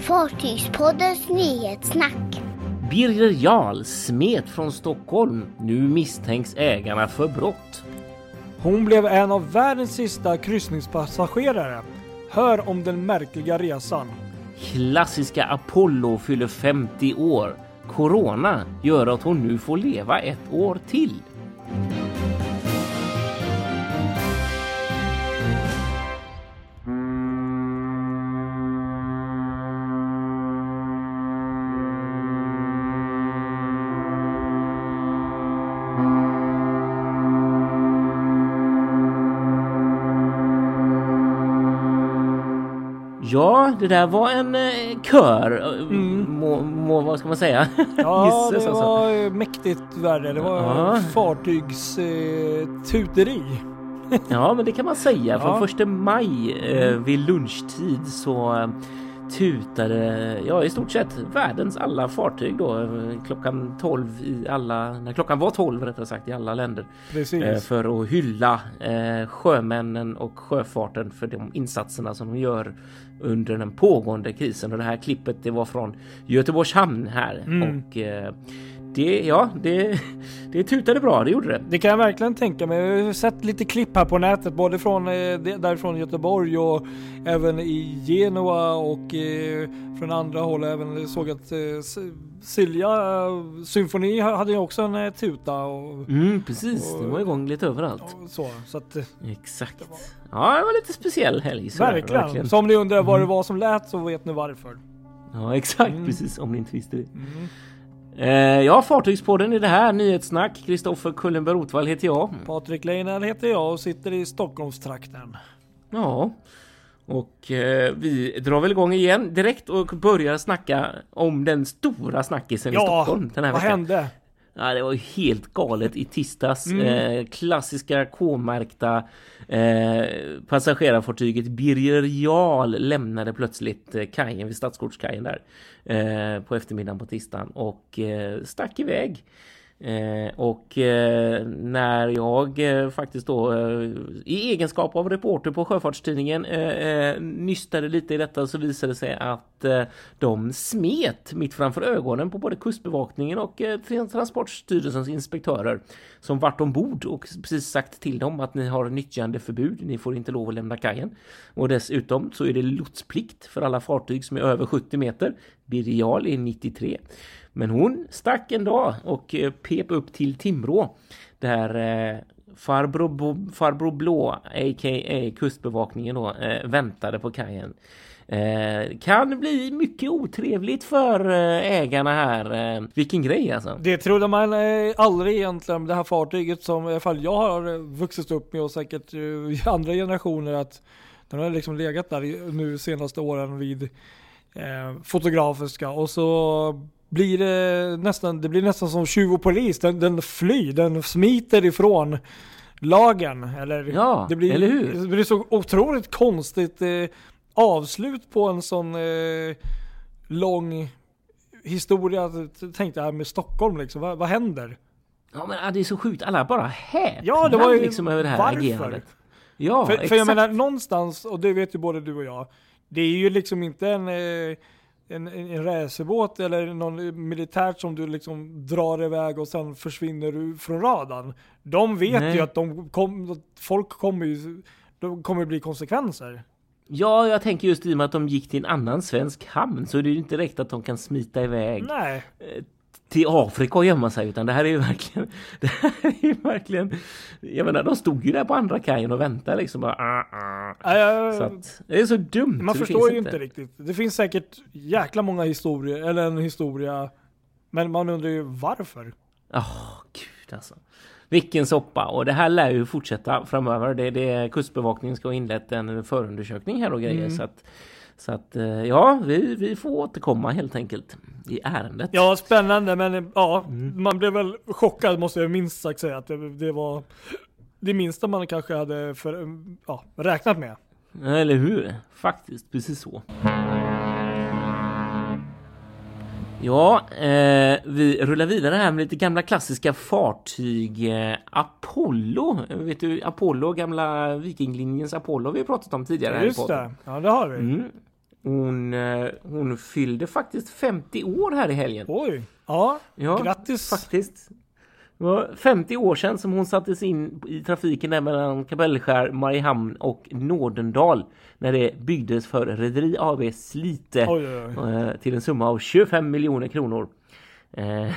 Fartygspoddens nyhetssnack. Birger Jarl smet från Stockholm. Nu misstänks ägarna för brott. Hon blev en av världens sista kryssningspassagerare. Hör om den märkliga resan. Klassiska Apollo fyller 50 år. Corona gör att hon nu får leva ett år till. Ja, det där var en eh, kör. Mm. Må, må, vad ska man säga? Ja, det var alltså. mäktigt värre. Det var ja. fartygstuteri. Eh, ja, men det kan man säga. Från ja. första maj eh, vid lunchtid så eh, tutade ja, i stort sett världens alla fartyg då klockan 12 i alla, när klockan var 12 rättare sagt i alla länder. Eh, för att hylla eh, sjömännen och sjöfarten för de insatserna som de gör under den pågående krisen. Och det här klippet det var från Göteborgs hamn här mm. och eh, det, ja, det, det tutade bra, det gjorde det. Det kan jag verkligen tänka mig. Jag har sett lite klipp här på nätet, både från eh, därifrån Göteborg och även i Genua och eh, från andra håll. Även såg att eh, Silja symfoni hade ju också en tuta. Och, mm, precis, och, det var igång lite överallt. Så, så att, Exakt. Det var... Ja, det var lite speciell helg. Verkligen. verkligen. Så om ni undrar vad det mm. var som lät så vet ni varför. Ja, exakt. Mm. Precis, om ni inte visste det. Mm. Eh, ja, Fartygspodden i det här. Nyhetssnack. Kristoffer Kullenberg Rotvall heter jag. Patrik Leinell heter jag och sitter i Stockholmstrakten. Ja, och eh, vi drar väl igång igen direkt och börjar snacka om den stora snackisen ja, i Stockholm den här vad veckan. hände? Ja, det var helt galet i tisdags. Mm. Eh, klassiska K-märkta eh, passagerarfartyget Birger Jarl lämnade plötsligt eh, kajen vid Stadsgårdskajen där eh, på eftermiddagen på tisdagen och eh, stack iväg. Eh, och eh, när jag eh, faktiskt då eh, i egenskap av reporter på Sjöfartstidningen eh, eh, nystade lite i detta så visade det sig att eh, de smet mitt framför ögonen på både Kustbevakningen och eh, Transportstyrelsens inspektörer som vart ombord och precis sagt till dem att ni har nyttjandeförbud, ni får inte lov att lämna kajen. Och dessutom så är det lotsplikt för alla fartyg som är över 70 meter. Birial är 93. Men hon stack en dag och eh, pep upp till Timrå där eh, farbror, farbror Blå, a.k.a. Kustbevakningen då, eh, väntade på kajen. Eh, kan bli mycket otrevligt för eh, ägarna här. Eh, vilken grej alltså. Det trodde man eh, aldrig egentligen. Det här fartyget som i alla fall jag har vuxit upp med och säkert eh, andra generationer att den har liksom legat där nu senaste åren vid eh, fotografiska och så blir det nästan, det blir nästan som tjuv och polis. Den, den flyr, den smiter ifrån lagen. Eller, ja, det blir, eller hur? Det blir så otroligt konstigt eh, avslut på en sån eh, lång historia. Tänkte jag med Stockholm liksom, vad, vad händer? Ja men det är så sjukt, alla bara häpnar ja, det var ju, liksom över det här varför? agerandet. Ja, för, exakt. för jag menar någonstans, och det vet ju både du och jag, det är ju liksom inte en eh, en, en racerbåt eller någon militärt som du liksom drar iväg och sen försvinner du från radarn. De vet Nej. ju att de kom, folk kommer ju, de kommer bli konsekvenser. Ja, jag tänker just i och med att de gick till en annan svensk hamn så är det ju inte direkt att de kan smita iväg Nej. Till Afrika och gömma sig utan det här är ju verkligen det här är ju verkligen jag menar de stod ju där på andra kajen och väntade liksom bara, ah, ah. så att, det är så dumt man förstår ju inte. inte riktigt det finns säkert jäkla många historier eller en historia men man undrar ju varför ja oh, gud alltså vilken soppa och det här lär ju fortsätta framöver det, det kustbevakningen ska ha inlett en förundersökning här och grejer mm. så att så att eh, ja, vi, vi får återkomma helt enkelt i ärendet. Ja, spännande, men ja, mm. man blev väl chockad måste jag minst sagt säga att det, det var det minsta man kanske hade för, ja, räknat med. Eller hur? Faktiskt, precis så. Ja, eh, vi rullar vidare här med lite gamla klassiska fartyg. Eh, Apollo, vet du Apollo, gamla Vikinglinjens Apollo vi har pratat om tidigare. Just det, ja det har vi. Mm. hon, eh, hon fyllde faktiskt 50 år här i helgen. Oj! Ja, Ja, grattis! Faktiskt. Det var 50 år sedan som hon sattes in i trafiken där mellan Kapellskär, Mariehamn och Nådendal när det byggdes för Rederi AB Slite Oj, oj, oj. eh, till en summa av 25 miljoner kronor. Eh,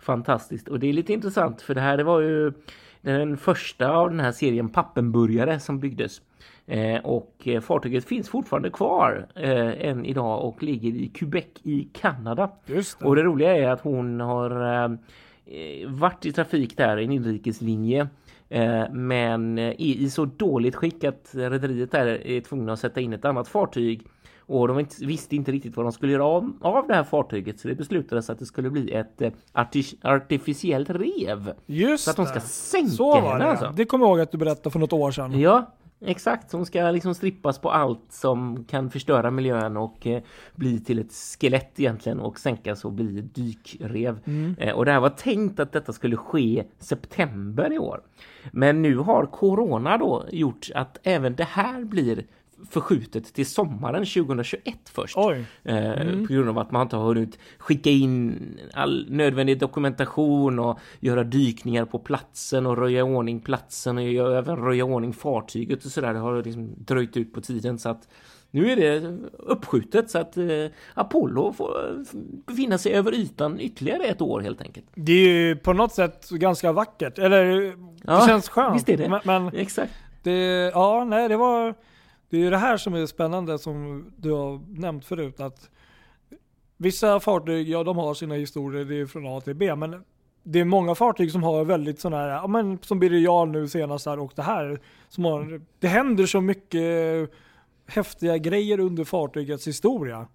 fantastiskt. Och det är lite intressant för det här det var ju den första av den här serien pappenburgare som byggdes. Eh, och fartyget finns fortfarande kvar eh, än idag och ligger i Quebec i Kanada. Det. Och det roliga är att hon har varit i trafik där, en inrikeslinje. Eh, men är i så dåligt skick att rederiet där är tvungna att sätta in ett annat fartyg. Och de visste inte riktigt vad de skulle göra av, av det här fartyget. Så det beslutades att det skulle bli ett eh, arti- artificiellt rev. Just Så att de ska sänka Så var henne det. alltså. Det kommer jag ihåg att du berättade för något år sedan. Ja, exakt. Hon ska liksom strippas på allt som kan förstöra miljön och eh, bli till ett skelett egentligen och sänkas och bli dykrev. Eh, och det här var tänkt att detta skulle ske september i år. Men nu har corona då gjort att även det här blir förskjutet till sommaren 2021 först. Eh, På grund av att man inte har hunnit skicka in all nödvändig dokumentation och göra dykningar på platsen och röja i ordning platsen och göra, även röja i ordning fartyget och sådär. Det har liksom dröjt ut på tiden så att nu är det uppskjutet så att eh, Apollo får eh, befinna sig över ytan ytterligare ett år helt enkelt. Det är ju på något sätt ganska vackert. Eller Ja, det känns skönt. visst är det. Men, men Exakt. det, ja, nej, det var, det är ju det här som är spännande som du har nämnt förut. Att vissa fartyg, ja de har sina historier, det är från A till B. Men det är många fartyg som har väldigt sådana här, ja men som Birger Jarl nu senast här och det här. Som har, det händer så mycket häftiga grejer under fartygets historia.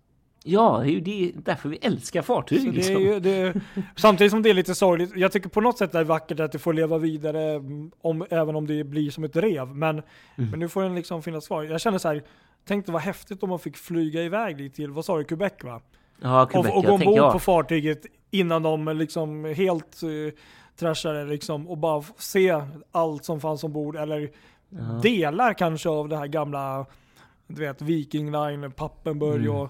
Ja, det är ju det, därför vi älskar fartyg. Liksom. ju, det, samtidigt som det är lite sorgligt. Jag tycker på något sätt det är vackert att det får leva vidare, mm, om, även om det blir som ett rev. Men, men nu får den liksom finnas kvar. Jag känner så här, tänk det var häftigt om man fick flyga iväg dit till, vad sa du, Quebec va? Ja, Quebec, och, och gå ombord jag. på fartyget innan de liksom helt uh, trashade liksom och bara se allt som fanns ombord. Eller delar kanske av det här gamla, du vet, Viking Line, Pappenburg Mm. Och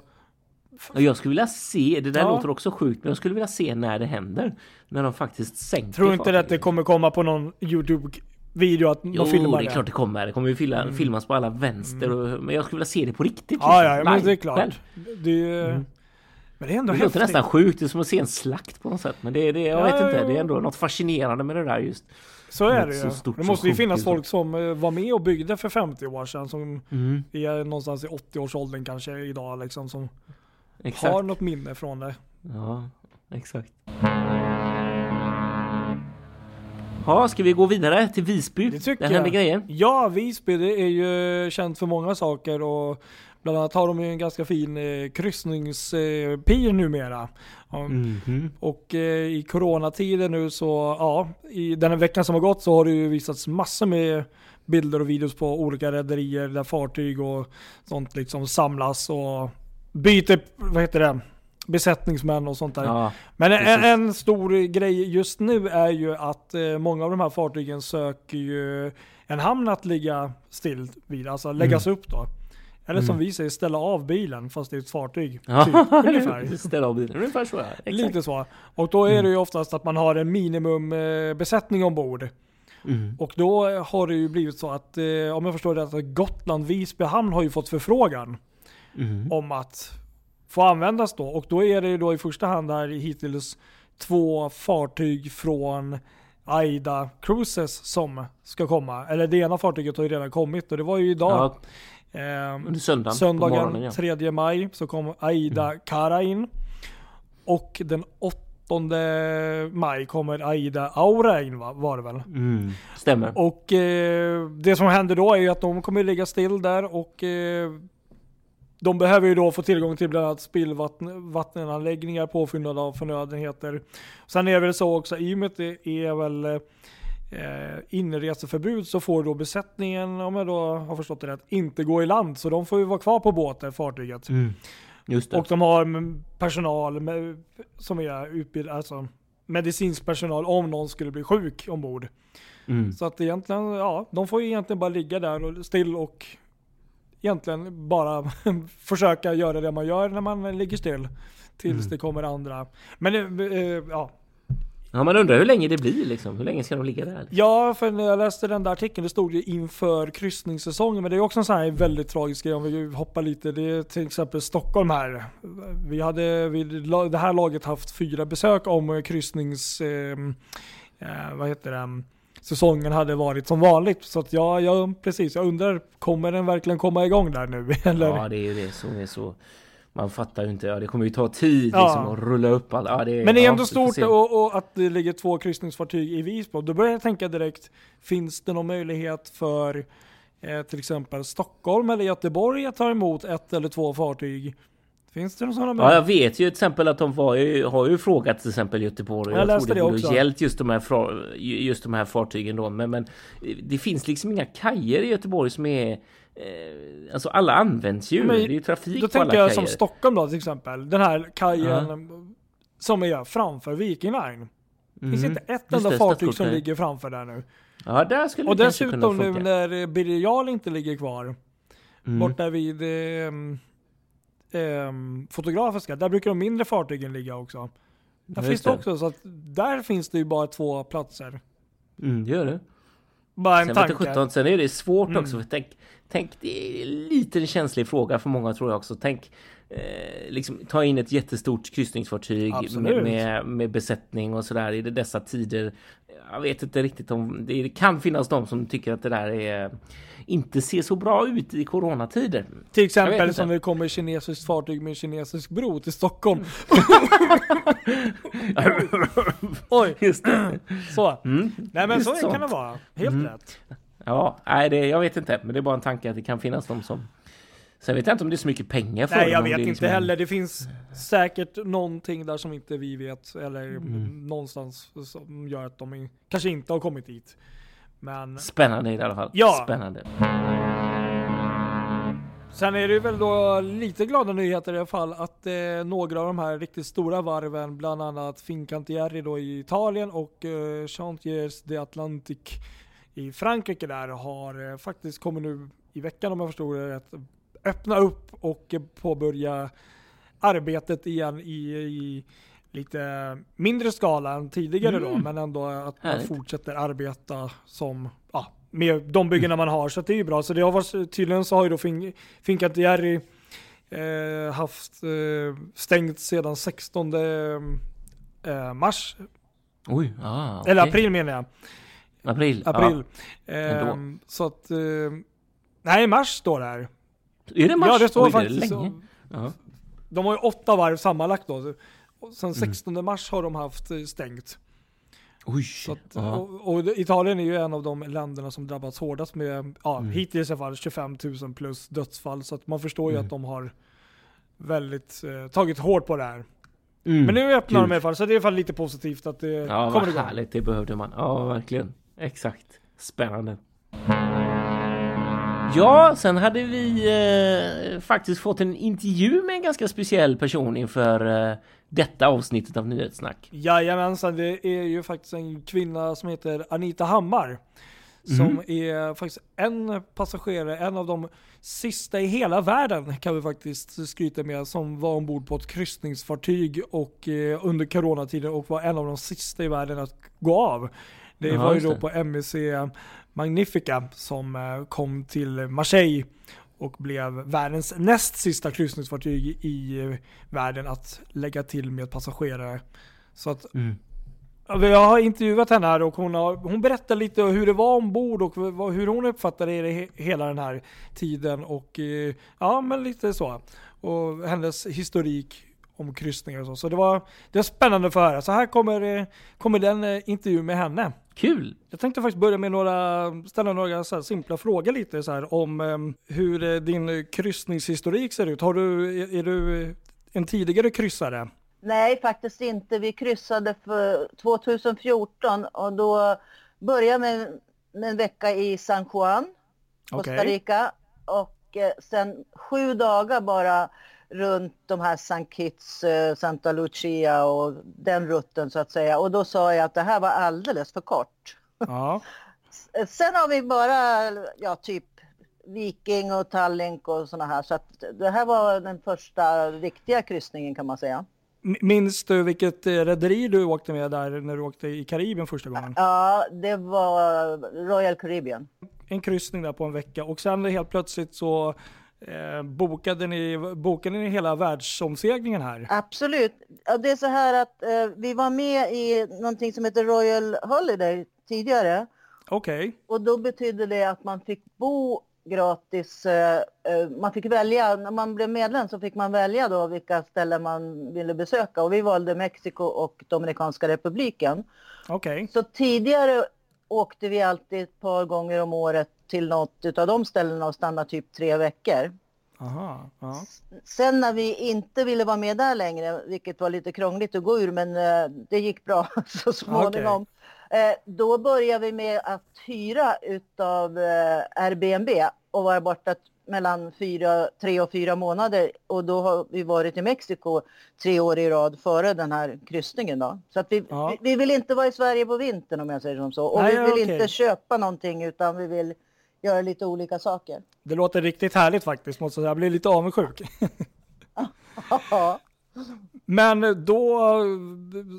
jag skulle vilja se, det där Ja. låter också sjukt, men jag skulle vilja se när det händer. När de faktiskt sänker Tror inte att det kommer komma på någon YouTube-video att Jo, de filmar det är klart det kommer. Det kommer ju filma, filmas på alla vänster. Och, men jag skulle vilja se det på riktigt. Mm. Ja, liksom, ja, men live, det är klart. själv. Det, Mm. Men det är ändå Det låter häftigt. nästan sjukt. Det är som att se en slakt på något sätt. Men det, det, jag Ja, vet inte. Det är ändå något fascinerande med det där just. Så är det ju. Det måste ju finnas folk som eh, var med och byggde för 50 år sedan som Mm, är någonstans i 80-årsåldern kanske idag liksom som exakt. har något minne från det. Ja, exakt. Ja, ska vi gå vidare till Visby? Det tycker händer jag. grejer. Ja, Visby det är ju känt för många saker och bland annat har de ju en ganska fin eh, kryssningspir numera. Ja, Mhm. Och eh, i coronatider nu så, ja, i den här veckan som har gått så har det ju visats massor med bilder och videos på olika rederier där fartyg och sånt liksom samlas och byter, vad heter det, besättningsmän och sånt där. Ja, Men en, en stor grej just nu är ju att eh, många av de här fartygen söker ju en hamn att ligga still vid, alltså läggas upp då. Eller som vi säger, ställa av bilen fast det är ett fartyg. Ja, Typ, ungefär. Ställa av bilen. Ungefär så. Exakt. Lite så. Och då är det ju oftast att man har en minimum eh, ombord. Mm. Och då har det ju blivit så att, eh, om jag förstår det att Gotland, Visby hamn har ju fått förfrågan Mm. om att få användas då. Och då är det ju då i första hand här hittills två fartyg från Aida Cruises som ska komma. Eller det ena fartyget har ju redan kommit och det var ju idag. Ja, eh, söndagen. Söndagen morgonen, ja. 3 maj så kom Aida Kara in. Och den 8 maj kommer Aida Aura in va, var det väl? Mm. Stämmer. Och eh, det som händer då är ju att de kommer ligga still där och eh, de behöver ju då få tillgång till bland annat spillvattenanläggningar, påfyllnad av förnödenheter. Sen är det väl så också, i och med att det är väl eh, inreseförbud så får då besättningen, om jag då har förstått det rätt, inte gå i land. Så de får ju vara kvar på båten, fartyget. Mm. Och de har personal med, som är utbildad, alltså medicinsk personal om någon skulle bli sjuk ombord. Mm. Så att egentligen, ja, de får ju egentligen bara ligga där och still och egentligen bara försöka göra det man gör när man ligger still. Tills Mm. det kommer andra. Men eh, eh, ja, Ja, man undrar hur länge det blir liksom. Hur länge ska de ligga där? Ja, för när jag läste den där artikeln, det stod ju inför kryssningssäsongen. Men det är också en sån här väldigt tragisk grej om vi hoppar lite. Det är till exempel Stockholm här. Vi hade vid det här laget haft fyra besök om kryssnings... Eh, eh, vad heter det? Säsongen hade varit som vanligt. Så att ja, ja, precis. Jag undrar, kommer den verkligen komma igång där nu? Eller? Ja, det är ju det som är så... Man fattar ju inte. Ja, det kommer ju ta tid Ja. liksom att rulla upp allt. Ja, det, Men det är ändå stort och, och att det ligger två kryssningsfartyg i Visby. Då börjar jag tänka direkt, finns det någon möjlighet för eh, till exempel Stockholm eller Göteborg att ta emot ett eller två fartyg? Finns det någon sådana Ja, jag vet ju till exempel att de var har ju frågat till exempel Göteborg. Jag läste tror det också. gällt just de här, just de här fartygen då. Men, men det finns liksom inga kajer i Göteborg som är... Eh, alltså alla används ju. Men det är ju trafik Då på alla tänker jag kajer. som Stockholm då till exempel. Den här kajen som är framför Viking Line. Finns Mhm. inte ett enda det, fartyg som ligger framför där nu. Ja, där skulle Och det dessutom nu när Birger Jarl inte ligger kvar. Mm. Borta vid eh, eh, Fotografiska, där brukar de mindre fartygen ligga också. Där finns det det. också, så att där finns det ju bara två platser. Mm, det gör det. Bara en Sen, tanke. jag sjutton, sen är det svårt Mm. också. För tänk, tänk, det är lite en känslig fråga för många tror jag också. Tänk, eh, liksom, ta in ett jättestort kryssningsfartyg med, med, med besättning och sådär i dessa tider. Jag vet inte riktigt om det kan finnas de som tycker att det där är inte ser så bra ut i coronatider. Till exempel som det kommer kinesiskt fartyg med kinesisk bro till Stockholm. Oj, Just det. så. Mm. Nej men Just så kan sånt. det vara. Helt Mm. rätt. Ja, nej, det, jag vet inte, men det är bara en tanke att det kan finnas de som Sen vet jag inte om det är så mycket pengar för Nej dem, jag vet inte liksom heller. Det finns säkert någonting där som inte vi vet. Eller Mm. någonstans som gör att de kanske inte har kommit dit. Men Spännande i alla fall. Ja. Spännande. Sen är det väl då lite glada nyheter i alla fall att eh, några av de här riktigt stora varven, bland annat Fincantieri då i Italien och eh, Chantiers de Atlantic i Frankrike där har eh, faktiskt kommit nu i veckan om jag förstod det rätt, öppna upp och påbörja arbetet igen i, i lite mindre skala än tidigare då, Mm. men ändå att man Härligt. fortsätter arbeta som, ja, med de byggena man har. Så det är ju bra. Så det har varit, tydligen så har ju då fin, Fincantieri eh, haft eh, stängt sedan 16 eh, mars, Oj, ah, eller april menar jag. April. April. Ehm, så att, eh, nej mars står det här. Ja. Är det mars? Ja det står Oj, det faktiskt så. länge. Ja. De har ju åtta varv sammanlagt då. Mm. sen 16 mars har de haft eh, stängt. Oj. Så att, ja. och, och Italien är ju en av de länderna som drabbats hårdast med, ja, Mm. hittills i alla fall 25 000 plus dödsfall. Så att man förstår ju Mm. att de har väldigt eh, tagit hårt på det här. Mm. Men nu öppnar Kul. de i alla fall, så det är i alla fall lite positivt att det Ja, kommer igång. härligt. Det behövde man. Ja, verkligen. Exakt. Spännande. Ja, sen hade vi eh, faktiskt fått en intervju med en ganska speciell person inför eh, detta avsnittet av Nyhetssnack. Jajamensan, det är ju faktiskt en kvinna som heter Anita Hammar. Som Mhm. är faktiskt en passagerare, en av de sista i hela världen kan vi faktiskt skryta med, som var ombord på ett kryssningsfartyg och eh, under coronatiden och var en av de sista i världen att gå av. Det Ja, var ju då det. på MSC Magnifica som eh, kom till Marseille och blev världens näst sista kryssningsfartyg i eh, världen att lägga till med passagerare. Så att Mm. Ja, Jag har intervjuat henne här och hon, har, hon berättar lite hur det var ombord och vad- hur hon uppfattade det he- hela den här tiden och eh, ja men lite så. Och hennes historik om kryssningar och så. Så det var, det var spännande att få höra. Så här kommer, eh, kommer den eh, intervjun med henne. Kul! Jag tänkte faktiskt börja med några, ställa några så här simpla frågor lite så här om eh, hur eh, din kryssningshistorik ser ut. Har du, är, är du en tidigare kryssare? Nej, faktiskt inte. Vi kryssade för 2014 och då började med, med en vecka i San Juan, Costa. Rica. Och eh, sen sju dagar bara runt de här San Kitts, eh, Santa Lucia och den rutten så att säga. Och då sa jag att det här var alldeles för kort. Ja. Sen har vi bara, ja typ Viking och Tallink och sådana här. Så att det här var den första riktiga kryssningen kan man säga. Minns du vilket eh, rederi du åkte med där när du åkte i Karibien första gången? Ja, det var Royal Caribbean. En kryssning där på en vecka och sen helt plötsligt så eh, bokade, ni, bokade ni hela världsomseglingen här? Absolut. Ja, det är så här att eh, vi var med i någonting som heter Royal Holiday tidigare. Okej. Okay. Och då betydde det att man fick bo gratis. Eh, eh, man fick välja, när man blev medlem så fick man välja då vilka ställen man ville besöka och vi valde Mexiko och Dominikanska republiken. Okej. Okay. Så tidigare åkte vi alltid ett par gånger om året till något av de ställena och stannade typ tre veckor. Aha, ja. Sen när vi inte ville vara med där längre, vilket var lite krångligt att gå ur, men eh, det gick bra så småningom. Okay. Eh, då började vi med att hyra utav eh, Airbnb och vara borta mellan fyra, tre och fyra månader och då har vi varit i Mexiko tre år i rad före den här kryssningen då. Så att vi, ja. vi, vi, vill inte vara i Sverige på vintern om jag säger som så. Och Nej, vi vill okay. inte köpa någonting utan vi vill göra lite olika saker. Det låter riktigt härligt faktiskt måste jag säga. Jag blir lite avundsjuk. Men då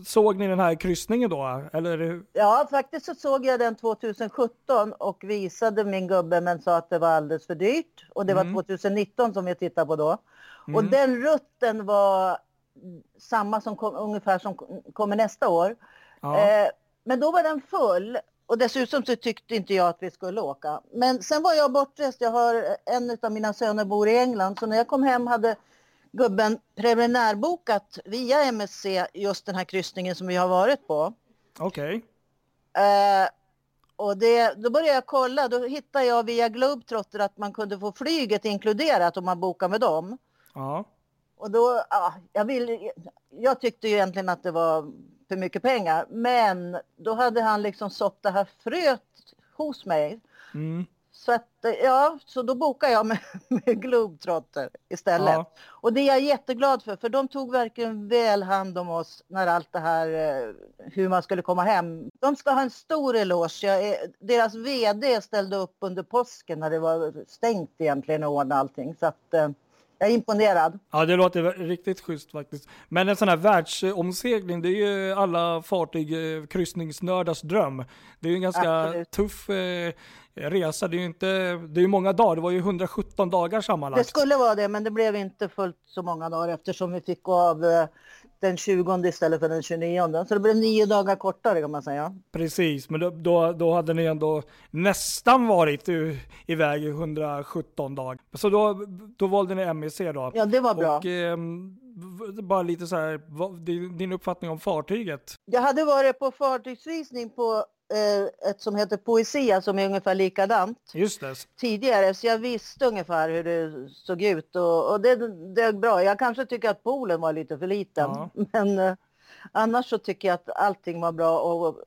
såg ni den här kryssningen då? Eller? Ja, faktiskt så såg jag den 2017 och visade min gubbe men sa att det var alldeles för dyrt. Och det mm. var 2019 som jag tittade på då. Mm. Och den rutten var samma som kom, ungefär som kommer nästa år. Ja. Eh, men då var den full. Och dessutom så tyckte inte jag att vi skulle åka. Men sen var jag bortrest. Jag har en av mina söner bor i England. Så när jag kom hem hade gubben preliminärbokat via MSC just den här kryssningen som vi har varit på. Okej. Okay. Eh, och det, då började jag kolla, då hittade jag via Globetrotter att man kunde få flyget inkluderat om man bokar med dem. Ja. Och då, ja, jag, vill, jag tyckte ju egentligen att det var för mycket pengar, men då hade han liksom sått det här fröet hos mig. Mm. Så, att, ja, så då bokar jag med, med Globetrotter istället. Ja. Och det är jag jätteglad för, för de tog verkligen väl hand om oss när allt det här, eh, hur man skulle komma hem. De ska ha en stor eloge. Jag, deras VD ställde upp under påsken när det var stängt egentligen och ordna allting. Så att, eh, jag är imponerad. Ja, det låter riktigt schysst faktiskt. Men en sån här världsomsegling, det är ju alla fartyg, eh, kryssningsnördars dröm. Det är ju en ganska Absolut. tuff eh, resa. Det är ju inte, det är många dagar, det var ju 117 dagar sammanlagt. Det skulle vara det, men det blev inte fullt så många dagar eftersom vi fick av eh, den 20 istället för den 29. Så det blev nio dagar kortare kan man säga. Precis, men då, då, då hade ni ändå nästan varit iväg i 117 dagar. Så då, då valde ni MEC då? Ja, det var bra. Och, eh, bara lite så här, vad, din uppfattning om fartyget? Jag hade varit på fartygsvisning på eh, ett som heter Poesia som är ungefär likadant. Just det. Tidigare, så jag visste ungefär hur det såg ut och, och det dög bra. Jag kanske tycker att poolen var lite för liten, ja. men eh, annars så tycker jag att allting var bra och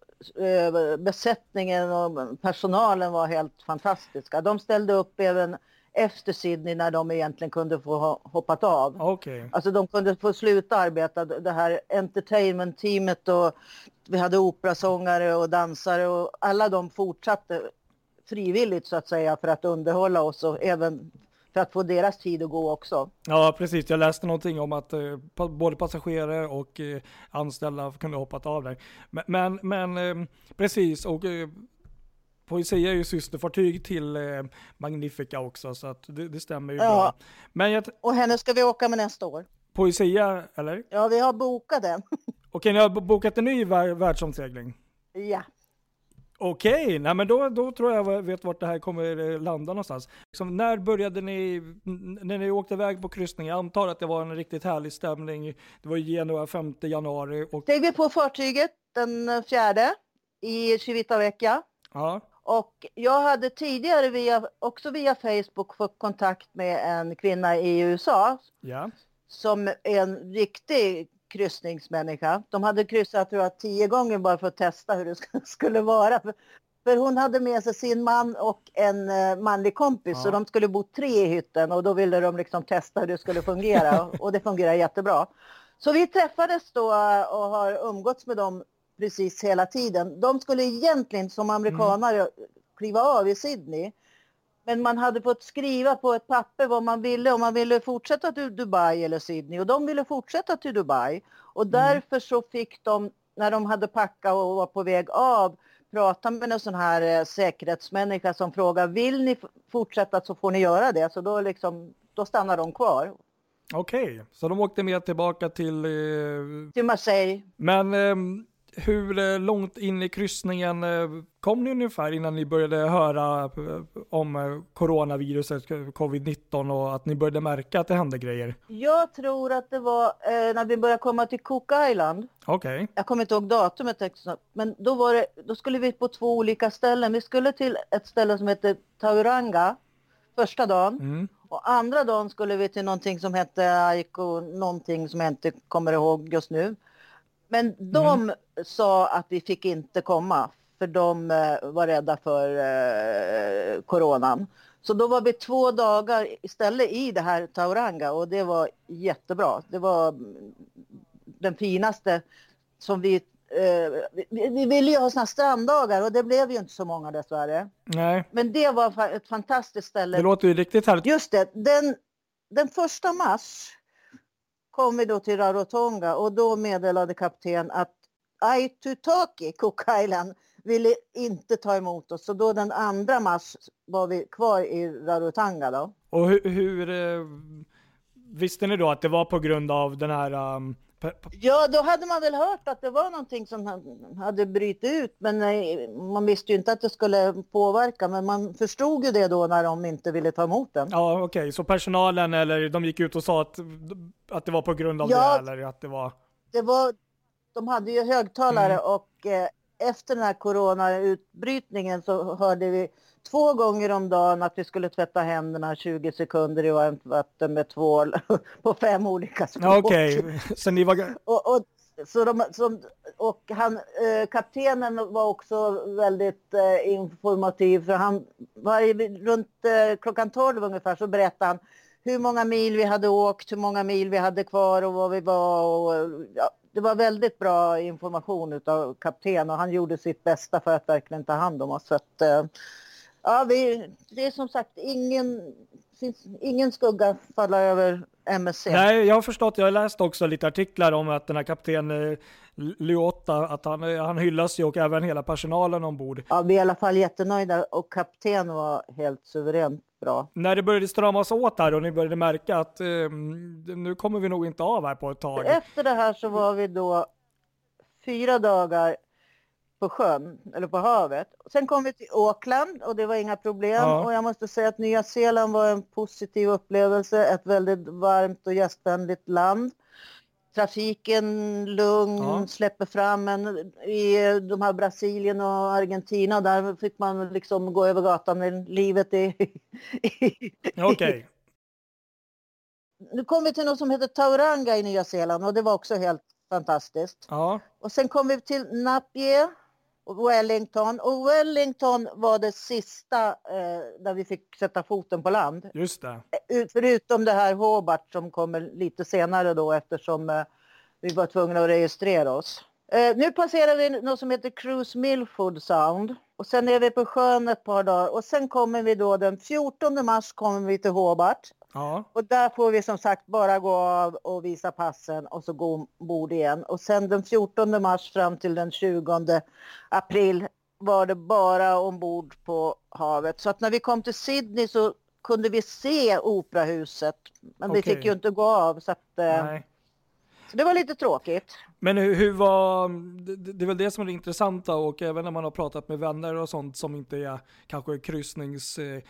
eh, besättningen och personalen var helt fantastiska. De ställde upp även efter Sydney när de egentligen kunde få ha hoppat av. Okay. Alltså de kunde få sluta arbeta, det här entertainment-teamet och vi hade operasångare och dansare och alla de fortsatte frivilligt så att säga för att underhålla oss och även för att få deras tid att gå också. Ja, precis. Jag läste någonting om att eh, både passagerare och eh, anställda kunde hoppat av där. Men, men, men eh, precis, och eh, Poesia är ju systerfartyg till eh, Magnifica också, så att det, det stämmer ju ja. bra. Men jag... Och henne ska vi åka med nästa år. Poesia, eller? Ja, vi har bokat den. Okej, ni har bokat en ny världsomsegling? Ja. Okej, nej men då, då tror jag vet vart det här kommer eh, landa någonstans. Liksom, när började ni, när ni åkte iväg på kryssning? Jag antar att det var en riktigt härlig stämning. Det var Genua 5 januari. Och... Steg vi på fartyget den fjärde i Civitavecchia. Ja. Och jag hade tidigare via, också via Facebook fått kontakt med en kvinna i USA. Ja. Som är en riktig kryssningsmänniska. De hade kryssat tror jag, tio gånger bara för att testa hur det skulle vara. För, hon hade med sig sin man och en uh, manlig kompis ja. så de skulle bo tre i hytten och då ville de liksom testa hur det skulle fungera och det fungerar jättebra. Så vi träffades då och har umgåtts med dem precis hela tiden. De skulle egentligen som amerikanare mm. kliva av i Sydney Men man hade fått skriva på ett papper vad man ville, om man ville fortsätta till Dubai eller Sydney. Och de ville fortsätta till Dubai. Och därför så fick de, när de hade packat och var på väg av, prata med en sån här eh, säkerhetsmänniska som frågar, vill ni fortsätta så får ni göra det. Så då, liksom, då stannar de kvar. Okej, så de åkte med tillbaka till... Eh, Till Marseille. men ehm, hur eh, långt in i kryssningen eh, kom ni ungefär innan ni började höra eh, om coronaviruset, eh, covid-19 och att ni började märka att det hände grejer? Jag tror att det var eh, när vi började komma till Cook Island. Okej, Jag kommer inte ihåg datumet, men då, var det, då skulle vi på två olika ställen. Vi skulle till ett ställe som heter Tauranga första dagen. mm. Och andra dagen skulle vi till någonting som hette Aiko, någonting som jag inte kommer ihåg just nu. Men de sa att vi fick inte komma för de eh, var rädda för eh, coronan. Så då var vi två dagar istället i det här Tauranga och det var jättebra. Det var mm, den finaste som vi... Eh, vi, vi ville ju ha såna stranddagar och det blev ju inte så många dessvärre. nej, Men det var ett fantastiskt ställe. det låter ju riktigt härligt. Just det, den, den första mars kom vi då till Rarotonga och då meddelade kapten att Aitutaki, Cook Island, ville inte ta emot oss. Så då den andra mars var vi kvar i Rarotonga då. Och hur, hur visste ni då att det var på grund av den här um, Ja, då hade man väl hört att det var någonting som ha- hade brutit ut, men nej, man visste ju inte att det skulle påverka. Men man förstod ju det då när de inte ville ta emot den. Ja, okej, så personalen eller de gick ut och sa att, att det var på grund av Ja. det eller att det var... det var, de hade ju högtalare Mm. och eh, efter den här coronautbrytningen så hörde vi två gånger om dagen att vi skulle tvätta händerna 20 sekunder i varmt vatten med tvål på fem olika språk. Okej, så ni var... Och, och, så de, som, och han, eh, kaptenen var också väldigt eh, informativ för han varje, runt eh, klockan 12 ungefär så berättade han hur många mil vi hade åkt, hur många mil vi hade kvar och var vi var. Och, eh, ja, det var väldigt bra information utav kapten och han gjorde sitt bästa för att verkligen ta hand om oss. Så att, eh, ja, vi, det är som sagt ingen, ingen skugga falla över MSC. Nej, jag har förstått, jag har läst också lite artiklar om att den här kapten eh, Lyotta, att han, eh, han hyllas ju och även hela personalen ombord. Ja, vi är i alla fall jättenöjda och kapten var helt suveränt bra. När det började stramas åt här och ni började märka att eh, nu kommer vi nog inte av här på ett tag. Efter det här så var vi då fyra dagar på sjön, eller på havet. Sen kom vi till Auckland och det var inga problem. Ja. Och jag måste säga att Nya Zeeland var en positiv upplevelse. Ett väldigt varmt och gästvänligt land. Trafiken lugn, Ja. släpper fram en i de här Brasilien och Argentina. Där fick man liksom gå över gatan med livet i... Okej, Nu kom vi till något som heter Tauranga i Nya Zeeland och det var också helt fantastiskt. ja, Och sen kom vi till Napier Wellington. Och Wellington var det sista eh, där vi fick sätta foten på land. just det. Ut- Förutom det här Hobart som kommer lite senare då eftersom eh, vi var tvungna att registrera oss. Eh, nu passerar vi något som heter Cruise Milford Sound. Och sen är vi på sjön ett par dagar. Och sen kommer vi då den 14 mars kommer vi till Hobart. Ja, Och där får vi som sagt bara gå av och visa passen och så gå ombord igen. Och sen den 14 mars fram till den 20 april var det bara ombord på havet. Så att när vi kom till Sydney så kunde vi se operahuset. Men vi Okej. fick ju inte gå av så, att, eh, nej. Det var lite tråkigt. Men hur, hur var, det, det är väl det som är det intressanta och även när man har pratat med vänner och sånt som inte är kanske kryssnings, eh, eh,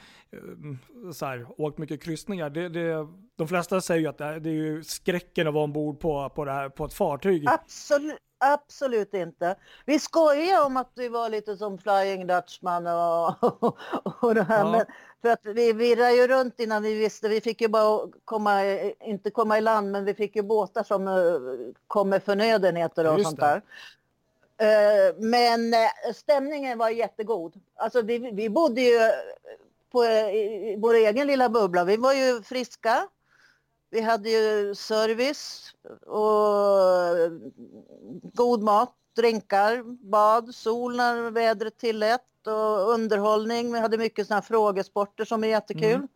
så här, åkt mycket kryssningar. Det, det, de flesta säger ju att det, är- det är ju skräcken att vara ombord på, på, det här, på ett fartyg. Absolut, absolut inte. Vi skojar om att vi var lite som Flying Dutchman och, och det här. Ja. Men, för att vi virrade ju runt innan vi visste. Vi fick ju bara komma, inte komma i land, men vi fick ju båtar som eh, kom med förnödenheter och Just sånt det. där. Eh, Men eh, stämningen var jättegod. Alltså vi, vi bodde ju på i i vår egen lilla bubbla. Vi var ju friska. Vi hade ju service och god mat drinkar, bad, sol när vädret tillät och underhållning. Vi hade mycket sådana frågesporter som är jättekul. Mm.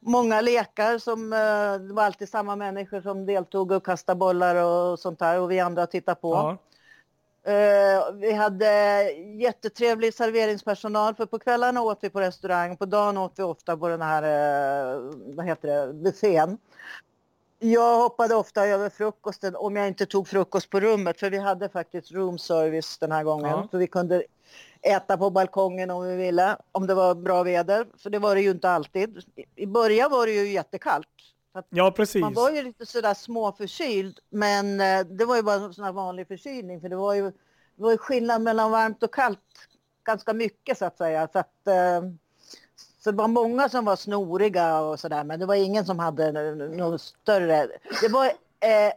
Många lekar som eh, det var alltid samma människor som deltog och kastade bollar och sånt där och vi andra tittade på. Ja. Uh, vi hade jättetrevlig serveringspersonal för på kvällarna åt vi på restaurang, på dagen åt vi ofta på den här, uh, vad heter det, buffén. Jag hoppade ofta över frukosten om jag inte tog frukost på rummet för vi hade faktiskt room service den här gången. Ja. Så vi kunde äta på balkongen om vi ville, om det var bra väder. För det var det ju inte alltid. I början var det ju jättekallt. Ja, precis. Man var ju lite sådär småförkyld, men eh, det var ju bara en sån här vanlig förkylning för det var ju, det var ju skillnad mellan varmt och kallt ganska mycket så att säga. Så, att, eh, så det var många som var snoriga och sådär, men det var ingen som hade något större. Det var eh,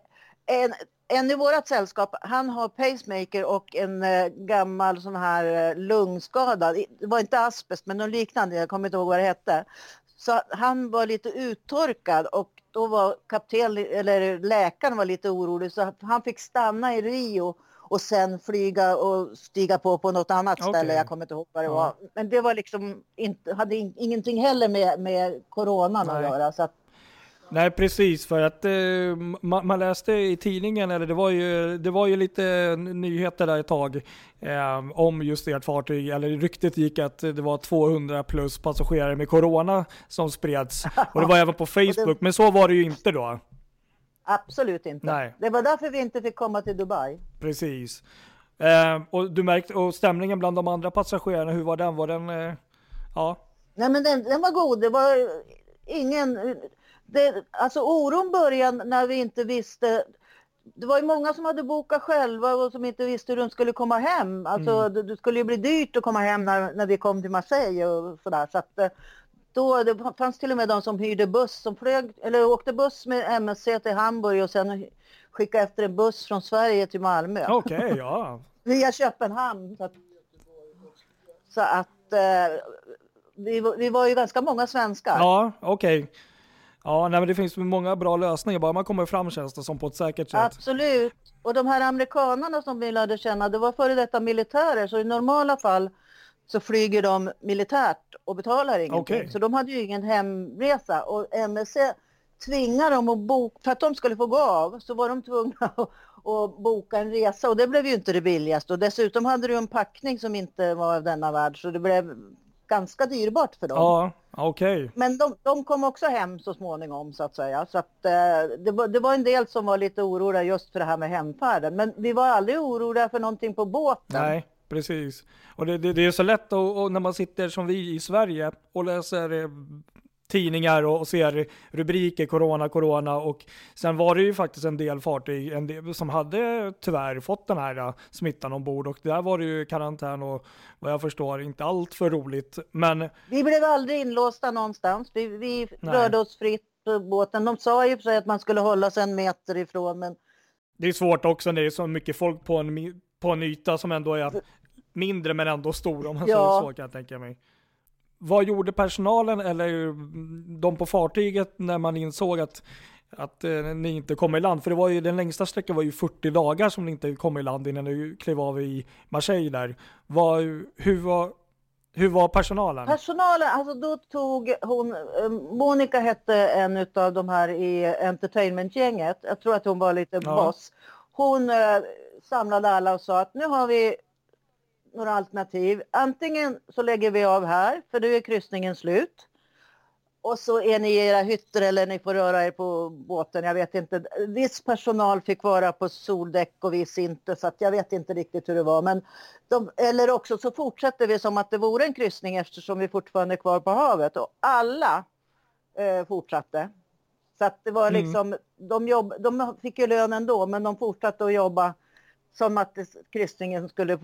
en, en i vårt sällskap, han har pacemaker och en gammal sån här lungskada. Det var inte asbest men något liknande, jag kommer inte ihåg vad det hette. Så han var lite uttorkad och då var kapten, eller läkaren var lite orolig så han fick stanna i Rio och sen flyga och stiga på på något annat okay. ställe. Jag kommer inte ihåg vad det var. Men det var liksom inte, hade ingenting heller med, med coronan Nej. att göra. Så att, Nej precis för att eh, man, man, läste i tidningen, eller det var ju, det var ju lite nyheter där ett tag eh, om just ert fartyg, eller ryktet gick att det var 200 plus passagerare med corona som spreds. Och det var även på Facebook, men så var det ju inte då. Absolut inte. Nej. Det var därför vi inte fick komma till Dubai. Precis. Eh, och du märkte, och stämningen bland de andra passagerarna, hur var den? Var den, eh, ja? Nej men den, den var god. Det var ingen det, alltså oron började när vi inte visste det var ju många som hade bokat själva och som inte visste hur de skulle komma hem. Alltså mm. det, det, skulle ju bli dyrt att komma hem när, när vi kom till Marseille och sådär. Så att, eh, då, det fanns till och med de som hyrde buss, som flög, eller åkte buss med MSC till Hamburg och sen skickade efter en buss från Sverige till Malmö. Okej, okay, ja. Via Köpenhamn. Så att, så att eh, vi, vi var ju ganska många svenskar. Ja, okej. Okay. Ja, nej, men det finns många bra lösningar, bara man kommer fram känns det som på ett säkert sätt. Absolut. Och de här amerikanerna som vi lärde känna, det var före detta militärer, så i normala fall så flyger de militärt och betalar ingenting. Okay. Så de hade ju ingen hemresa och MSC tvingade dem att boka, för att de skulle få gå av så var de tvungna att, att boka en resa och det blev ju inte det billigaste och dessutom hade du en packning som inte var av denna värld så det blev ganska dyrbart för dem. Ja, okej. Okay. Men de, de, kom också hem så småningom så att säga. Så att, eh, det, var, det var en del som var lite oroliga just för det här med hemfärden. Men vi var aldrig oroliga för någonting på båten. Nej, precis. Och det, det, det är så lätt och när man sitter som vi i Sverige och läser eh, tidningar och, ser rubriker corona, corona och sen var det ju faktiskt en del fartyg en del, som hade tyvärr fått den här uh, smittan ombord och där var det ju karantän och vad jag förstår inte allt för roligt. Men vi blev aldrig inlåsta någonstans. Vi, vi rörde oss fritt på båten. De sa ju för sig att man skulle hålla sig en meter ifrån men det är svårt också när det är så mycket folk på en, på en yta som ändå är mindre men ändå stor om man ja. säger så kan jag tänka mig. Vad gjorde personalen eller de på fartyget när man insåg att, att eh, ni inte kom i land? För det var ju, den längsta sträckan var ju 40 dagar som ni inte kom i land innan ni klev av i Marseille där. Vad, hur, var, hur var personalen? Personalen, alltså då tog hon, eh, Monica hette en av de här i entertainmentgänget. Jag tror att hon var lite ja. boss. Hon eh, samlade alla och sa att nu har vi några alternativ. Antingen så lägger vi av här, för nu är kryssningen slut. Och så är ni i era hytter eller ni får röra er på båten. Jag vet inte. Viss personal fick vara på soldäck och viss inte. Så jag vet inte riktigt hur det var. Men de, eller också så fortsätter vi som att det vore en kryssning eftersom vi fortfarande är kvar på havet. Och alla eh, fortsatte. Så att det var mm. liksom, mm. de, jobb, de fick ju lön ändå men de fortsatte att jobba som att kryssningen skulle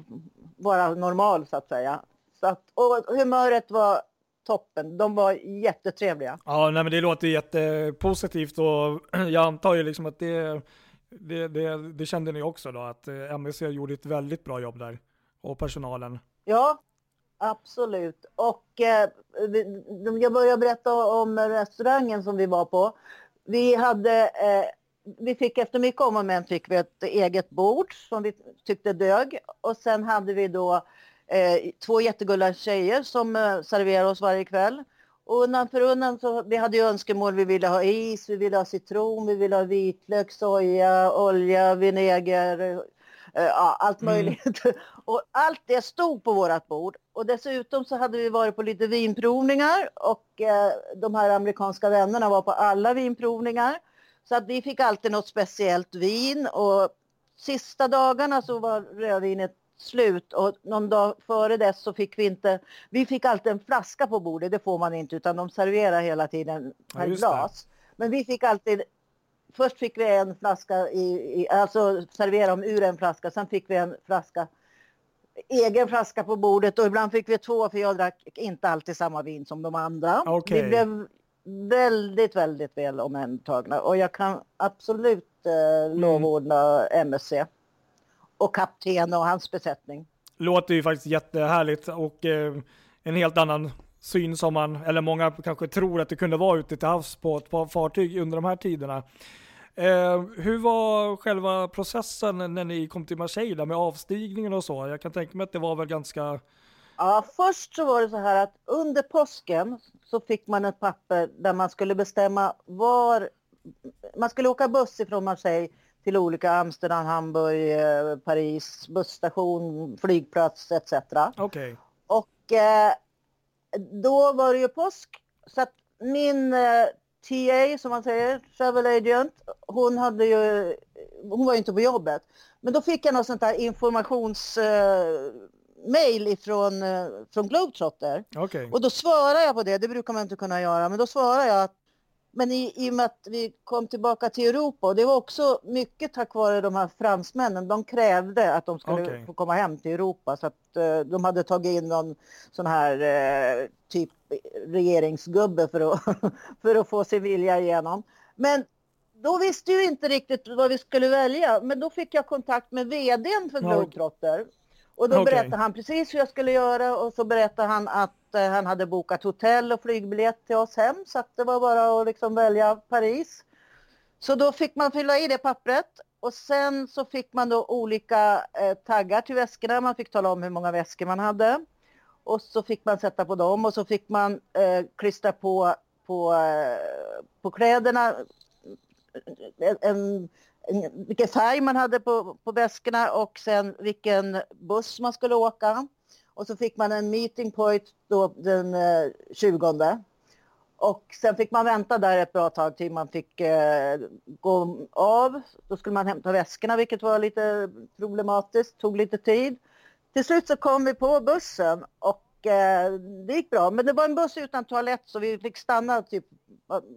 vara normal så att säga. Så att, och humöret var toppen. De var jättetrevliga. Ja, nej, men det låter jättepositivt och jag antar ju liksom att det, det, det, det kände ni också då, att eh, MSC gjorde ett väldigt bra jobb där och personalen. Ja, absolut. Och eh, jag börjar berätta om restaurangen som vi var på. Vi hade eh, vi fick efter mycket om och men fick vi ett eget bord som vi tyckte dög. Och sen hade vi då eh, två jättegulliga tjejer som eh, serverade oss varje kväll. Och undan för undan så vi hade ju önskemål. Vi ville ha is, vi ville ha citron, vi ville ha vitlök, soja, olja, vinäger, eh, ja, allt Mm. möjligt. Och allt det stod på vårat bord. Och dessutom så hade vi varit på lite vinprovningar och eh, de här amerikanska vännerna var på alla vinprovningar. Så att vi fick alltid något speciellt vin och sista dagarna så var rödvinet slut och någon dag före dess så fick vi inte, vi fick alltid en flaska på bordet, det får man inte utan de serverar hela tiden Ja, per det. glas. Men vi fick alltid, först fick vi en flaska, i, i, alltså servera dem ur en flaska, sen fick vi en flaska egen flaska på bordet och ibland fick vi två för jag drack inte alltid samma vin som de andra. Okej. Vi blev väldigt, väldigt väl omhändertagna och jag kan absolut Mm. eh, lovorda MSC och kapten och hans besättning. Låter ju faktiskt jättehärligt och eh, en helt annan syn som man, eller många kanske tror att det kunde vara ute till havs på ett par fartyg under de här tiderna. Eh, hur var själva processen när ni kom till Marseille med avstigningen och så? Jag kan tänka mig att det var väl ganska, Ja, först så var det så här att under påsken så fick man ett papper där man skulle bestämma var... Man skulle åka buss ifrån Marseille till olika Amsterdam, Hamburg, eh, Paris, busstation, flygplats etc. okej, Och eh, då var det ju påsk så att min eh, TA som man säger, travel agent, hon hade ju, hon var ju inte på jobbet. Men då fick jag något sånt där informations eh, mail ifrån eh, från Globetrotter. okej. Och då svarar jag på det, det brukar man inte kunna göra, men då svarar jag att men i, i och med att vi kom tillbaka till Europa och det var också mycket tack vare de här fransmännen, de krävde att de skulle Okej. få komma hem till Europa så att eh, de hade tagit in någon sån här eh, typ regeringsgubbe för att, för att få sin vilja igenom. Men då visste ju inte riktigt vad vi skulle välja, men då fick jag kontakt med vdn för Globetrotter. Och då Okej. berättade han precis hur jag skulle göra och så berättade han att eh, han hade bokat hotell och flygbiljett till oss hem så att det var bara att liksom välja Paris. Så då fick man fylla i det pappret och sen så fick man då olika eh, taggar till väskorna. Man fick tala om hur många väskor man hade och så fick man sätta på dem och så fick man eh, klistra på, på, eh, på kläderna en, en, vilken färg man hade på, på väskorna och sen vilken buss man skulle åka. Och så fick man en meeting point då den eh, 20. Och sen fick man vänta där ett bra tag till man fick eh, gå av. Då skulle man hämta väskorna vilket var lite problematiskt, tog lite tid. Till slut så kom vi på bussen och eh, det gick bra. Men det var en buss utan toalett så vi fick stanna typ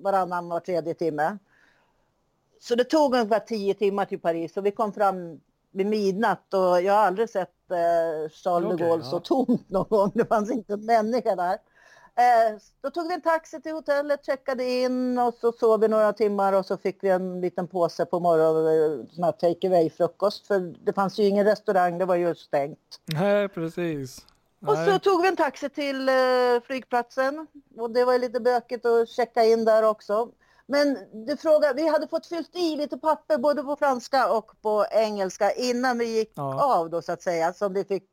varannan, var tredje timme. Så det tog ungefär tio timmar till Paris och vi kom fram vid midnatt och jag har aldrig sett eh, Charles de Gaulle ja. så tomt någon gång. Det fanns inte en människa där. Eh, då tog vi en taxi till hotellet, checkade in och så sov vi några timmar och så fick vi en liten påse på morgonen, sån här take away frukost för det fanns ju ingen restaurang, det var ju stängt. Nej, precis. Och Nej. så tog vi en taxi till eh, flygplatsen och det var lite bökigt att checka in där också. Men du frågar, vi hade fått fyllt i lite papper både på franska och på engelska innan vi gick Ja. av då så att säga som vi fick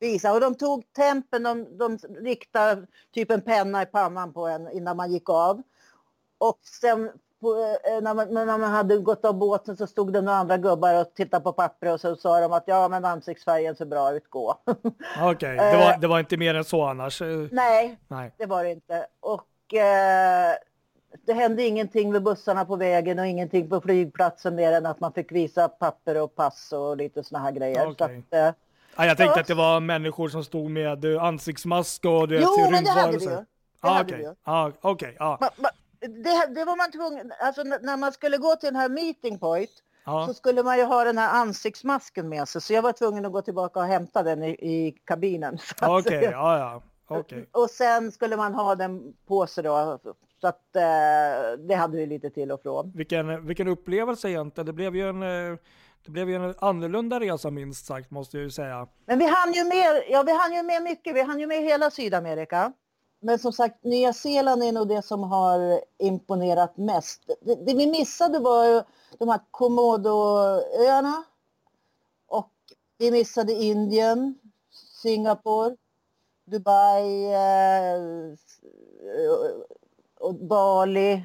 visa. Och de tog tempen, de, de riktade typ en penna i pannan på en innan man gick av. Och sen på, eh, när, man, när man hade gått av båten så stod det några andra gubbar och tittade på papper och så sa de att ja men ansiktsfärgen ser bra ut, gå. Okej, det, var, det var inte mer än så annars. Eh, Nej, Nej. det var det inte. Och eh, det hände ingenting med bussarna på vägen och ingenting på flygplatsen mer än att man fick visa papper och pass och lite såna här grejer. Så Okej. att, eh, Ja, jag tänkte att det var människor som stod med eh, ansiktsmask och du vet, jo, men det hade vi ju. Det Ah, hade Okej, ju. ah. Ma, ma, det, det var man tvungen, alltså när man skulle gå till den här meeting point ja. så skulle man ju ha den här ansiktsmasken med sig så jag var tvungen att gå tillbaka och hämta den i, i kabinen. Så Okej, ja, ja. Okej. Och sen skulle man ha den på sig då. Så att eh, det hade vi lite till och från. Vilken, vilken upplevelse egentligen. Det blev ju en, eh, det blev ju en annorlunda resa minst sagt måste jag ju säga. Men vi hann ju med, ja, vi hann ju med mycket. Vi hann ju med hela Sydamerika. men som sagt, Nya Zeeland är nog det som har imponerat mest. Det, det vi missade var ju de här Komodoöarna och vi missade Indien, Singapore, Dubai eh, och Bali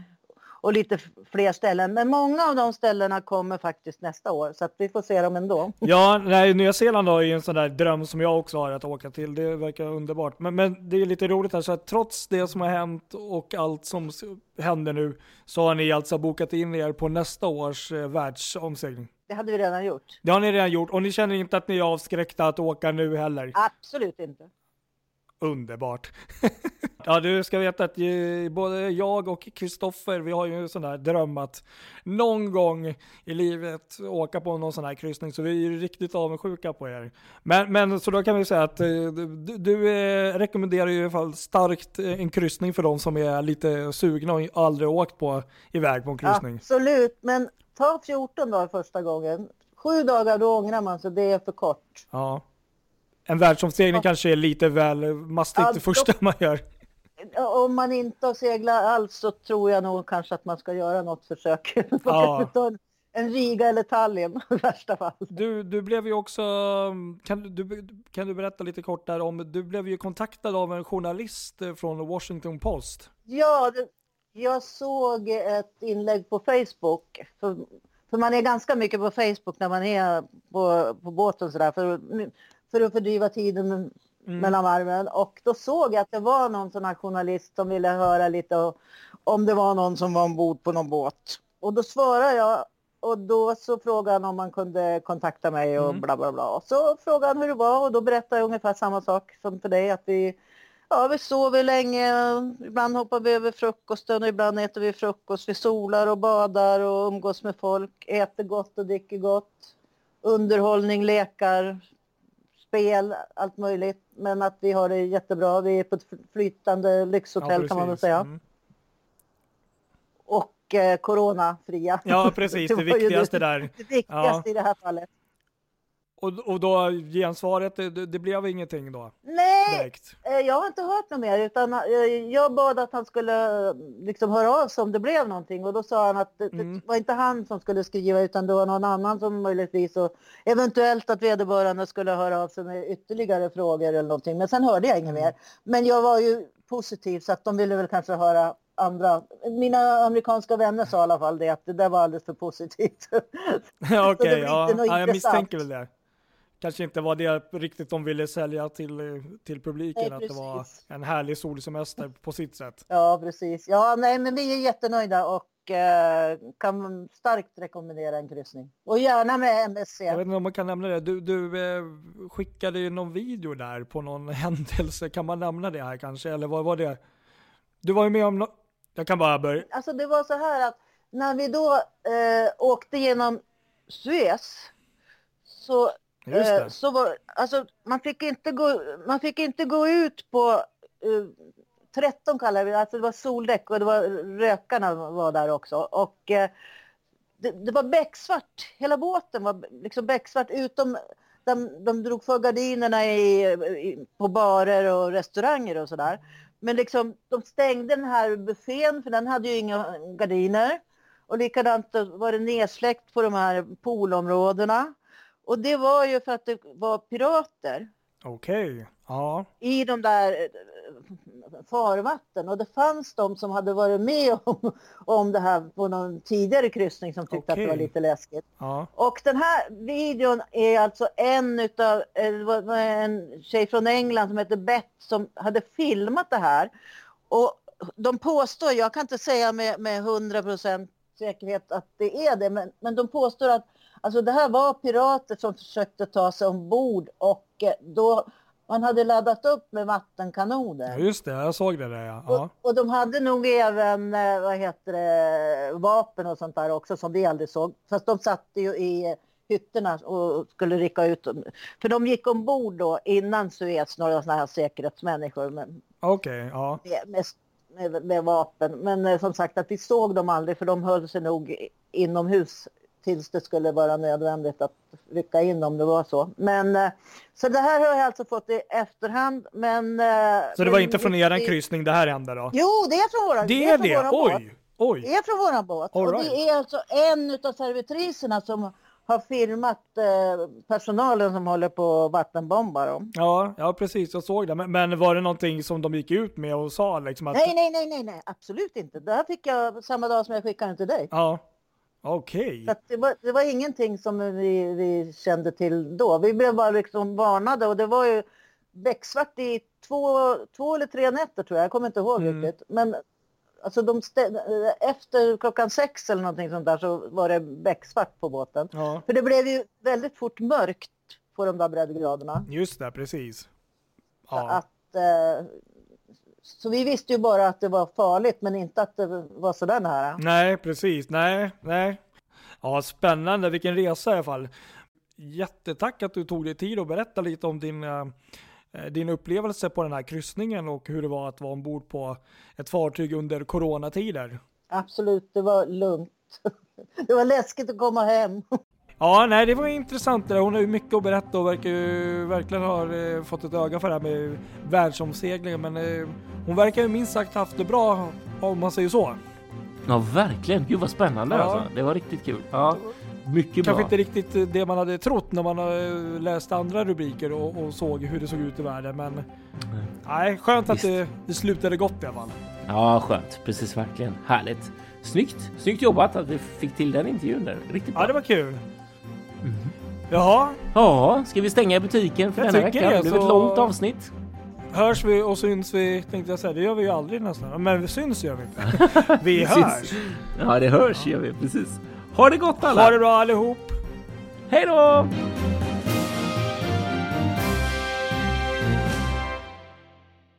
och lite fler ställen. Men många av de ställena kommer faktiskt nästa år så att vi får se dem ändå. Ja, nej, Nya Zeeland är ju en sån där dröm som jag också har att åka till. Det verkar underbart. Men, men det är lite roligt här så att trots det som har hänt och allt som händer nu så har ni alltså bokat in er på nästa års eh, världsomsegling. Det hade vi redan gjort. Det har ni redan gjort och ni känner inte att ni är avskräckta att åka nu heller? Absolut inte. Underbart. ja, du ska veta att både jag och Kristoffer, vi har ju en sån där dröm att någon gång i livet åka på någon sån här kryssning, så vi är ju riktigt avundsjuka på er. Men, men så då kan vi säga att eh, du, du eh, rekommenderar ju i alla fall starkt eh, en kryssning för de som är lite sugna och aldrig åkt på iväg på en kryssning. Absolut, men ta 14 dagar första gången. Sju dagar då ångrar man sig, det är för kort. Ja. En världsomsegling kanske är lite väl mastigt ja, det första man gör. Om man inte har seglat alls så tror jag nog kanske att man ska göra något försök. Ja. en Riga eller Tallinn i värsta fall. Du, du blev ju också, kan du, kan du berätta lite kort där om, du blev ju kontaktad av en journalist från Washington Post. Ja, det, jag såg ett inlägg på Facebook. För, för man är ganska mycket på Facebook när man är på, på båten sådär. För för att fördriva tiden mm. mellan varven. Och då såg jag att det var någon sån här journalist som ville höra lite om det var någon som var ombord på någon båt. Och då svarade jag och då så frågade han om man kunde kontakta mig och mm. bla bla bla. Så frågade han hur det var och då berättade jag ungefär samma sak som för dig att vi Ja, vi sover länge, ibland hoppar vi över frukosten och ibland äter vi frukost. Vi solar och badar och umgås med folk, äter gott och dricker gott. Underhållning, lekar, spel, allt möjligt. Men att vi har det jättebra. Vi är på ett flytande lyxhotell ja, kan man väl säga. Mm. Och eh, coronafria. Ja, precis. det, det viktigaste det, där. Det viktigaste ja. i det här fallet. Och, och då gensvaret, det, det blev ingenting då? Nej, direkt. Eh, jag har inte hört något mer utan eh, jag bad att han skulle liksom höra av sig om det blev någonting och då sa han att det, mm. det var inte han som skulle skriva utan det var någon annan som möjligtvis och eventuellt att vederbörande skulle höra av sig med ytterligare frågor eller någonting men sen hörde jag inget mm. mer. Men jag var ju positiv så att de ville väl kanske höra andra. Mina amerikanska vänner sa i alla fall det att det där var alldeles för positivt. Okej, okay, ja. ja, jag misstänker väl det kanske inte var det riktigt de ville sälja till, till publiken, nej, att det var en härlig solsemester på sitt sätt. Ja, precis. Ja, nej, men vi är jättenöjda och eh, kan starkt rekommendera en kryssning. Och gärna med MSC. Jag vet inte om man kan nämna det. Du, du eh, skickade ju någon video där på någon händelse. Kan man nämna det här kanske? Eller vad var det? Du var ju med om no Jag kan bara börja. Alltså det var så här att när vi då eh, åkte genom Suez så Eh, så var, alltså, man, fick inte gå, man fick inte gå ut på uh, eh, 13 kallade vi det, alltså det var soldäck och det var rökarna var där också. Och uh, det, det, var becksvart, hela båten var liksom becksvart utom de, de drog för gardinerna i, i, på barer och restauranger och sådär. Men liksom, de stängde den här buffén för den hade ju inga gardiner. Och likadant var det nedsläckt på de här poolområdena. Och det var ju för att det var pirater. Okej, okay. ja. I de där eh, farvatten. Och det fanns de som hade varit med om, om det här på någon tidigare kryssning som tyckte okay. att det var lite läskigt. Ja. Och den här videon är alltså en utav en tjej från England som heter Beth som hade filmat det här. Och de påstår, jag kan inte säga med, med 100% säkerhet att det är det, men, men de påstår att Alltså det här var pirater som försökte ta sig ombord och eh, då man hade laddat upp med vattenkanoner. Ja, just det, jag såg det där ja. Och, och, de hade nog även, eh, vad heter det, vapen och sånt där också som vi aldrig såg. Fast de satt ju i hytterna och skulle rycka ut. För de gick ombord då innan Suez, några sådana här säkerhetsmänniskor. Okej, okay, ja. Med, med, med, vapen. Men eh, som sagt att vi såg dem aldrig för de höll sig nog inomhus tills det skulle vara nödvändigt att rycka in om det var så. Men eh, så det här har jag alltså fått i efterhand. Men, eh, Så det var inte från det- eran kryssning det här hände då? Jo, det är från våran Det är det? båt. Oj! Oj! Det är från våran båt. All Och right. det är alltså en utav servitriserna som har filmat eh, personalen som håller på att vattenbomba dem. Ja, ja precis, jag såg det. Men, men var det någonting som de gick ut med och sa liksom att... Nej, nej, nej, nej, nej, absolut inte. Det här fick jag samma dag som jag skickade den till dig. Ja. Okej. Att det, var, det var ingenting som vi, vi kände till då. Vi blev bara liksom varnade och det var ju becksvart i två, två eller tre nätter tror jag. Jag kommer inte ihåg Mm. riktigt. Men alltså de efter klockan sex eller någonting sånt där så var det becksvart på båten. Ja, För det blev ju väldigt fort mörkt på de där breddgraderna. just det, precis. Ja. Att, eh, så vi visste ju bara att det var farligt men inte att det var sådär nära. Nej, precis. Nej, nej. Ja, spännande. Vilken resa i alla fall. Jättetack att du tog dig tid att berätta lite om din, eh, din upplevelse på den här kryssningen och hur det var att vara ombord på ett fartyg under coronatider. Absolut, det var lugnt. Det var läskigt att komma hem. Ja, nej, det var intressant det där. Hon har ju mycket att berätta och verkar ju verkligen ha eh, fått ett öga för det här med världsomseglingen. Men eh, hon verkar ju minst sagt haft det bra, om man säger så. Ja, verkligen. Gud vad spännande Ja. alltså. Det var riktigt kul. Ja, mycket Kanske bra. inte riktigt det man hade trott när man eh, läste andra rubriker och, och såg hur det såg ut i världen. Men nej, skönt att Visst. det, det slutade gott i alla fall. Ja, skönt. Precis, verkligen. Härligt. Snyggt. Snyggt jobbat att vi fick till den intervjun där. Riktigt bra. Ja, det var kul. Jaha, Ja, ska vi stänga butiken för Jag denna vecka? det, blev ett så- långt avsnitt. hörs vi och syns vi tänkte jag säga. Det gör vi ju aldrig nästan. Men vi syns gör vi inte. Vi hörs. Ja, det hörs gör vi. Precis. Ha det gott alla! Ha det bra allihop. Hej då!